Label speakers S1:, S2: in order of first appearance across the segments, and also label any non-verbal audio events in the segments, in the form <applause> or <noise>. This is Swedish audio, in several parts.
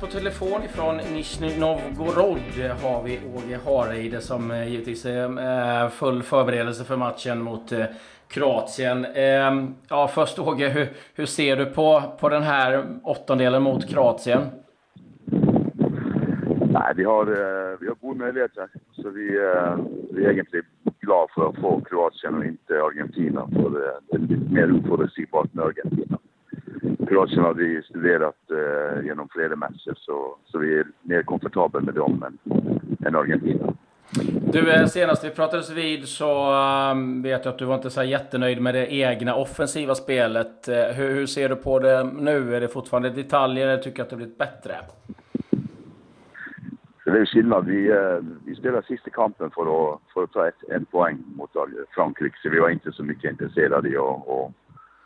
S1: på telefon ifrån Nizjnij Novgorod har vi Åge Hareide som eh, givetvis eh, är full förberedelse för matchen mot eh, Kroatien. Ehm, ja, först Åge, hur, hur ser du på, på den här åttondelen mot Kroatien?
S2: Nej, vi har, vi har goda möjligheter. Så vi, vi är egentligen glada för att få Kroatien och inte Argentina. För det är lite mer oförutsägbart med Argentina. Kroatien har vi studerat eh, genom flera matcher så, så vi är mer komfortabla med dem än, än Argentina.
S1: Du, eh, senast vi pratades vid så um, vet jag att du var inte så jättenöjd med det egna offensiva spelet. Uh, hur, hur, ser du på det nu? Är det fortfarande detaljer eller tycker du att det blivit bättre?
S2: det är skillnad. Vi, uh, vi spelade sista kampen för att, för att ta ett, en poäng mot Frankrike, så vi var inte så mycket intresserade i att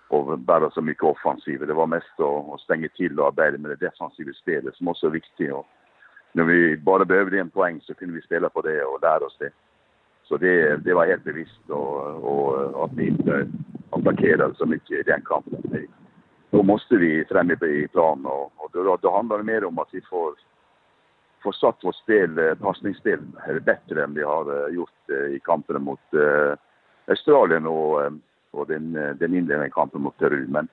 S2: och bära så mycket offensiv. Det var mest att, stänga till och arbeta med det defensiva spelet som också är viktigt. Och när vi bara behövde en poäng så kunde vi spela på det och lära oss det. Så det, det var helt bevisst och, och att vi inte attackerade så mycket i den kampen. Då måste vi fram i plan och, och då, då handlar det mer om att vi får, får satt vårt spel, eh, passningsspel bättre än vi har eh, gjort eh, i kampen mot Australien och och den, eh, den inledande kampen mot Peru. Men,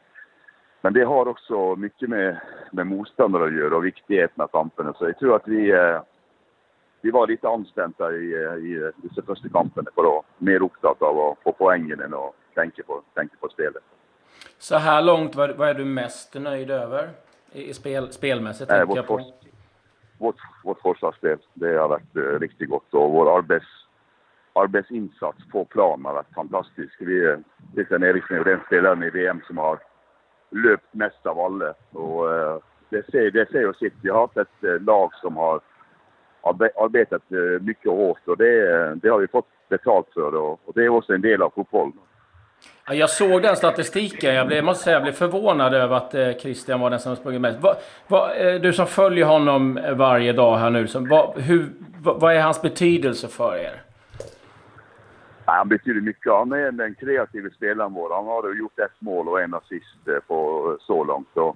S2: men det har också mycket med, med motståndare att göra och viktigheten av kampen. Så jag tror att vi, eh, vi var lite anspända i, eh, i dessa första kamperna för att mer upptatt av att få poängen än att tänka på, tänka på spelet.
S1: Så här långt, vad, vad är du mest nöjd över i spel, spelmässigt?
S2: Nej, vårt, på. vårt, vårt försvarsspel, det har varit riktigt gott och vår arbets arbetsinsats på plan har varit fantastisk. Vi, Christian Eriksen är den spelaren i VM som har löpt mest av alla. Och, eh, det säger, det säger sitt. Vi har haft ett eh, lag som har arbetat eh, mycket hårt och det, det har vi fått betalt för och, och det är också en del av fotbollen.
S1: Jag såg den statistiken. Jag, blev, jag måste säga jag blev förvånad över att Christian var den som sprungit mest. Va, va, du som följer honom varje dag här nu, så, va, hur, vad är hans betydelse för er?
S2: Han betyder mycket. Han är den kreativa spelaren vår. Han har gjort ett mål och en assist eh, på så långt. Så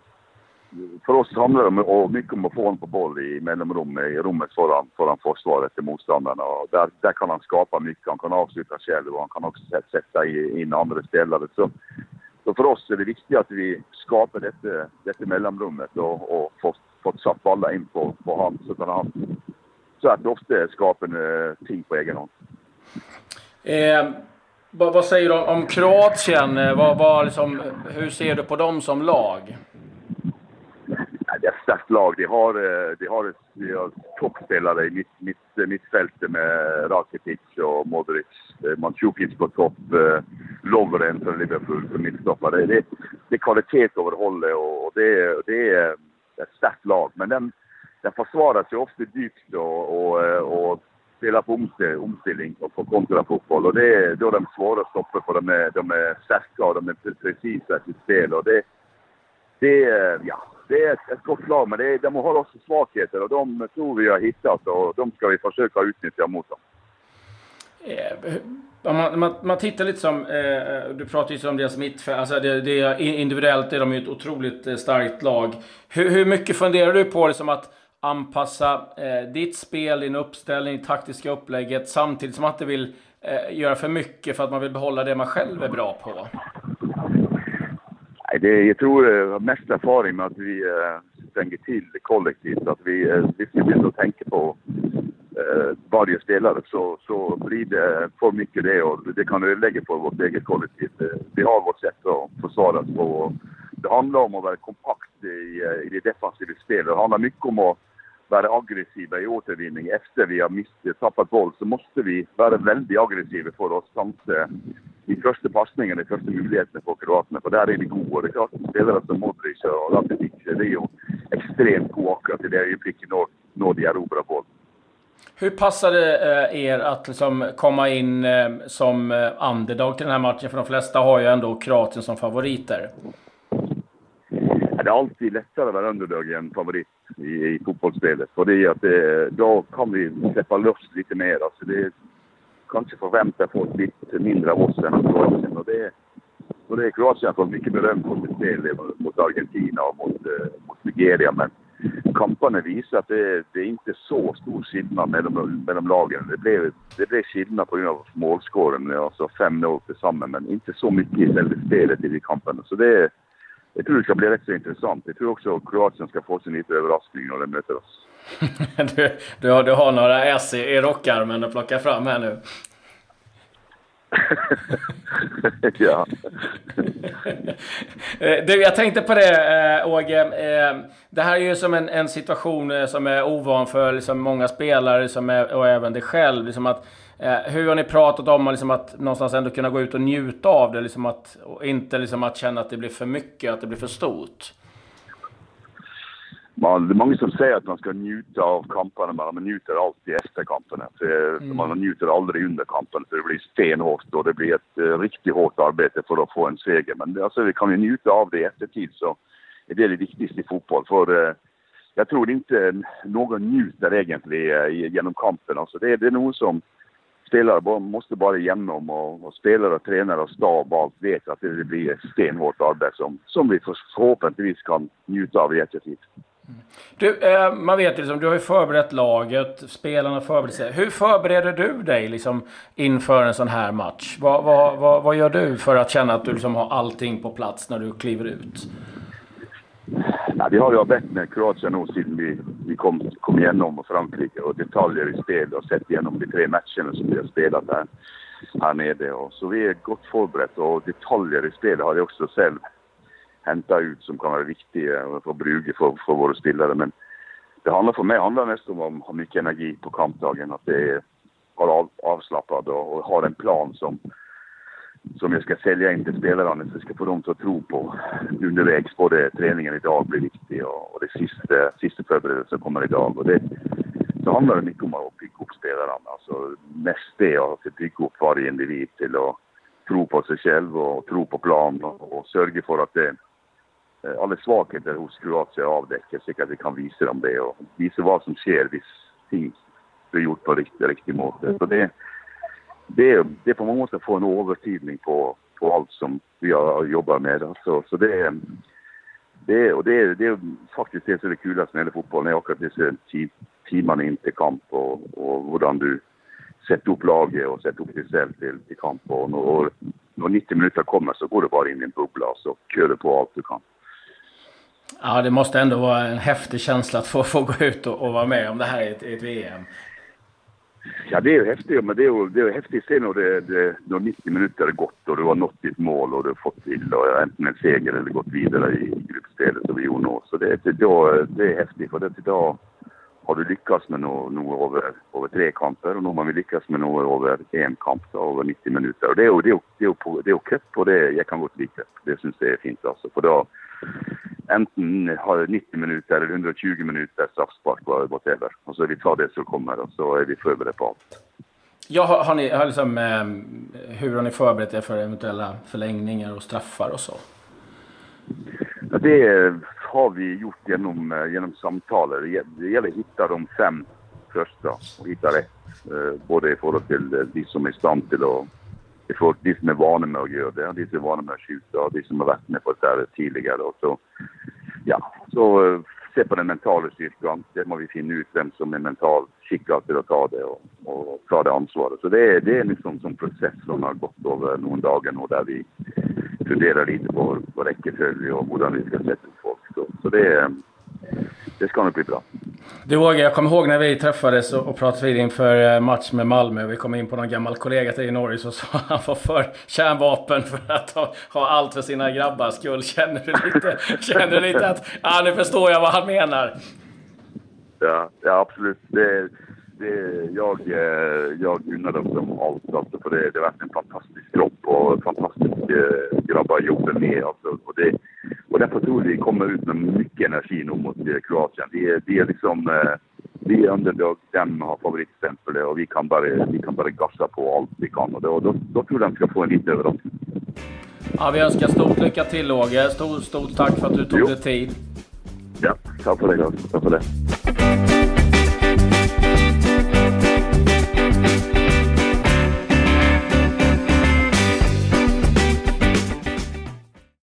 S2: för oss handlar det om, mycket om att få honom på boll i mellanrummet, i rummet föran, föran försvaret till motståndarna. Och där, där kan han skapa mycket. Han kan avsluta själv och han kan också sätta in andra spelare. Så, så för oss är det viktigt att vi skapar detta, detta mellanrummet och, och får, får satt bollar in på, på honom så att han så att ofta skapar ting på egen hand.
S1: Eh, vad, vad, säger du om, Kroatien? Eh, vad, vad, liksom, hur ser du på dem som lag?
S2: det är ett starkt lag. De har, eh, de har, de har toppspelare i mitt, mitt, eh, mittfältet med Rakitic och Modric. Eh, Mandzukic på topp. Lovren från Liverpool som mittstoppare. Det, det är kvalitet över hållet och det, det är ett starkt lag. Men den, den försvarar sig ofta dyrt och, och, och spela på omställning och på kontrafotboll. Och det är då de svåra att stoppa för de är, de är starka och de är precisa i sitt spel. Och det, det, ja, det är ett, ett gott lag, men det, de har också svagheter och de tror vi har hittat och de ska vi försöka utnyttja mot dem.
S1: Eh, om man, man, man, tittar lite som, eh, du pratar ju om deras mittfält, alltså det, det, individuellt är de ju ett otroligt eh, starkt lag. Hur, hur mycket funderar du på det som att anpassa eh, ditt spel, din uppställning, taktiska upplägget samtidigt som man inte vill eh, göra för mycket för att man vill behålla det man själv är bra på?
S2: Nej, det, jag tror eh, jag har mest erfarenhet med att vi eh, stänger till kollektivt. Att vi, eh, vi ska att tänka på eh, varje spelare så, så blir det för mycket det och det kan ödelägga för vårt eget kollektiv. Eh, vi har vårt sätt att försvara oss på. Det handlar om att vara kompakt i, eh, i det defensiva spelet. Det handlar mycket om att vara aggressiva i återvinning efter vi har mist, tappat boll så måste vi vara väldigt aggressiva för att stansa i första passningen, i första möjligheten för kroaterna. För där är vi goda. Det är klart spelare som Modric och Rakitic, det är ju extremt goda akkurat i det ögonblicket när, när de erobrar boll.
S1: Hur passade eh, er att liksom komma in eh, som eh, underdog till den här matchen? För de flesta har ju ändå Kroatien som favoriter.
S2: Det är alltid lättare att vara underdog än favorit i, i fotbollsspelet. För det att det, då kan vi släppa loss lite mer. Alltså det, kanske förväntar folk lite mindre av oss än av Kroatien. Och det, och det är Kroatien får mycket beröm för sitt spel mot Argentina och mot, eh, mot Nigeria. Men kamperna visar att det, det, är inte så stor skillnad mellan, mellan lagen. Det blev det blev skillnad av målskåren, alltså 5-0 tillsammans, men inte så mycket i själva spelet i de kampene. Så det, jeg tror det skal bli rett så interessant. Jeg tror også Kroatien skal få sin liten overraskning når de møter oss. <laughs>
S1: du, du, har, du har några S i, i rockarmen att plocka fram här nu. <laughs>
S2: ja. <laughs>
S1: Eh, du, jag tänkte på det, eh, Åge. Eh, det här är ju som en, en situation som är ovan för liksom många spelare som är, och även dig själv. Liksom att, hur har ni pratat om liksom att någonstans ändå kunna gå ut och njuta av det? Liksom att, och inte liksom att känna att det blir för mycket, att det blir för stort?
S2: man, det är många som säger att man ska njuta av kamperna, men man njuter alltid efter kamperna. För mm. Man njuter aldrig under kampen, för det blir stenhårt och det blir ett uh, riktigt hårt arbete för att få en seger. Men alltså, vi kan ju njuta av det i eftertid, så är det det viktigaste i fotboll. För uh, jag tror inte någon njuter egentligen uh, genom kampen. Alltså, det, det är någon som spelare måste bara igenom och, och spelare, tränare och stab och allt vet att det blir ett stenhårt arbete som, som vi förhoppningsvis kan njuta av i eftertid.
S1: Du, eh, man vet liksom, du har ju förberett laget, spelarna förbereder sig. Hur förbereder du dig liksom, inför en sån här match? Vad, vad, vad, vad gör du för att känna att du liksom har allting på plats när du kliver ut?
S2: Ja, vi har ju bett med Kroatien nog sedan vi, vi kom, kom igenom Frankrike och detaljer i spel och sett igenom de tre matcherna som vi har spelat här, här nere. Och, så vi är gott förberedda och detaljer i spel har jag också själv hämtat ut som kan vara viktiga för att bruka för, för våra spelare. Men det handlar för mig handlar mest om att ha mycket energi på kampdagen. Att det är vara av, avslappnad och, och ha en plan som, som jag ska sälja in till spelarna så jag ska få dem att tro på undervägs. Både träningen idag blir viktig och, och det sista, sista förberedelsen kommer idag. Och det, så handlar det mycket om att bygga upp spelarna. Alltså mest det att bygga upp varje individ till att tro på sig själv och tro på planen och, och sörja för att det eh, alla svagheter hos Kroatien avdäckes så att vi kan visa dem det och visa vad som sker om ting blir gjort på riktigt, riktigt måte. Så det, det, det på man måste få en övertidning på, på allt som vi har jobbat med. Alltså, så det, det, och det, det är faktiskt det som är det kulaste med fotbollen, är akkurat dessa timmarna in till kamp och, och hur du sätter upp laget och sätter upp dig själv till, till kamp. Och, när, när 90 minuter kommer så går du bara in i en bubbla alltså, och så kör du på allt du kan.
S1: Ja, det måste ändå vara en häftig känsla att få, få gå ut och, och vara med om det här i ett, i ett VM.
S2: Ja, det är ju häftigt, men det är ju, det är häftigt sen när, det, det, när 90 minuter har gått och du har nått ditt mål och du har fått till och äntligen en seger eller gått vidare i gruppspelet som vi gjorde nu. Så det, det, det är häftigt, för det, idag har du lyckats med något, något över, över tre kamper och nu har vi lyckats med något över en kamp, då, över 90 minuter. Och det är ju det är, det är, det är cup och det jag kan gott lika. Det syns jag är fint alltså, för då enten har 90 minuter eller 120 minuter straffspark, whatever. Och så vi tar det som kommer och så är vi förberedda på allt.
S1: Ja, har, har ni, har liksom, eh, hur har ni förberett er för eventuella förlängningar och straffar och så?
S2: Ja, det har vi gjort genom, eh, genom samtal. Det gäller att hitta de fem första och hitta rätt. Eh, både i förhållande till de som är i stand till att folk, de som är vana med att göra det, de som är vana med att skjuta och de som har varit med på det här tidigare. Och så, ja, så eh, se på den mentala styrkan. Det måste vi finna ut vem som är mentalt skickad till att ta det och, och ta det ansvaret. Så det är, det är liksom som process som har gått över några dagar och där vi funderar lite på vad räckeföljd och hur vi ska sätta upp folk. Så, så det, eh, det ska nog bli bra.
S1: Du Åge, jag kommer ihåg när vi träffades och pratade vid inför eh, match med Malmö. Vi kom in på någon gammal kollega till i Norge så <laughs> sa han var för kärnvapen för att ha, ha allt för sina grabbars skull. Känner du lite, <laughs> känner du lite att, ja nu förstår jag vad han menar?
S2: Ja, ja absolut. Det, det, jag, eh, jag unnar dem som allt alltså, för det, det har varit en fantastisk kropp och fantastisk eh, grabbar jobbar med. Alltså, och, det, och därför tror vi kommer ut med mycket energi nu mot eh, Kroatien. Vi är, vi är liksom eh, vi är underdog, de har favoritstämpel och vi kan bara, vi kan bara gassa på allt vi kan. Och då, då, då tror jag de ska få en liten överraskning.
S1: Ja, vi önskar stort lycka till Åge. Stort, stort tack för att du tog dig tid.
S2: Ja, tack för det. Tack för det.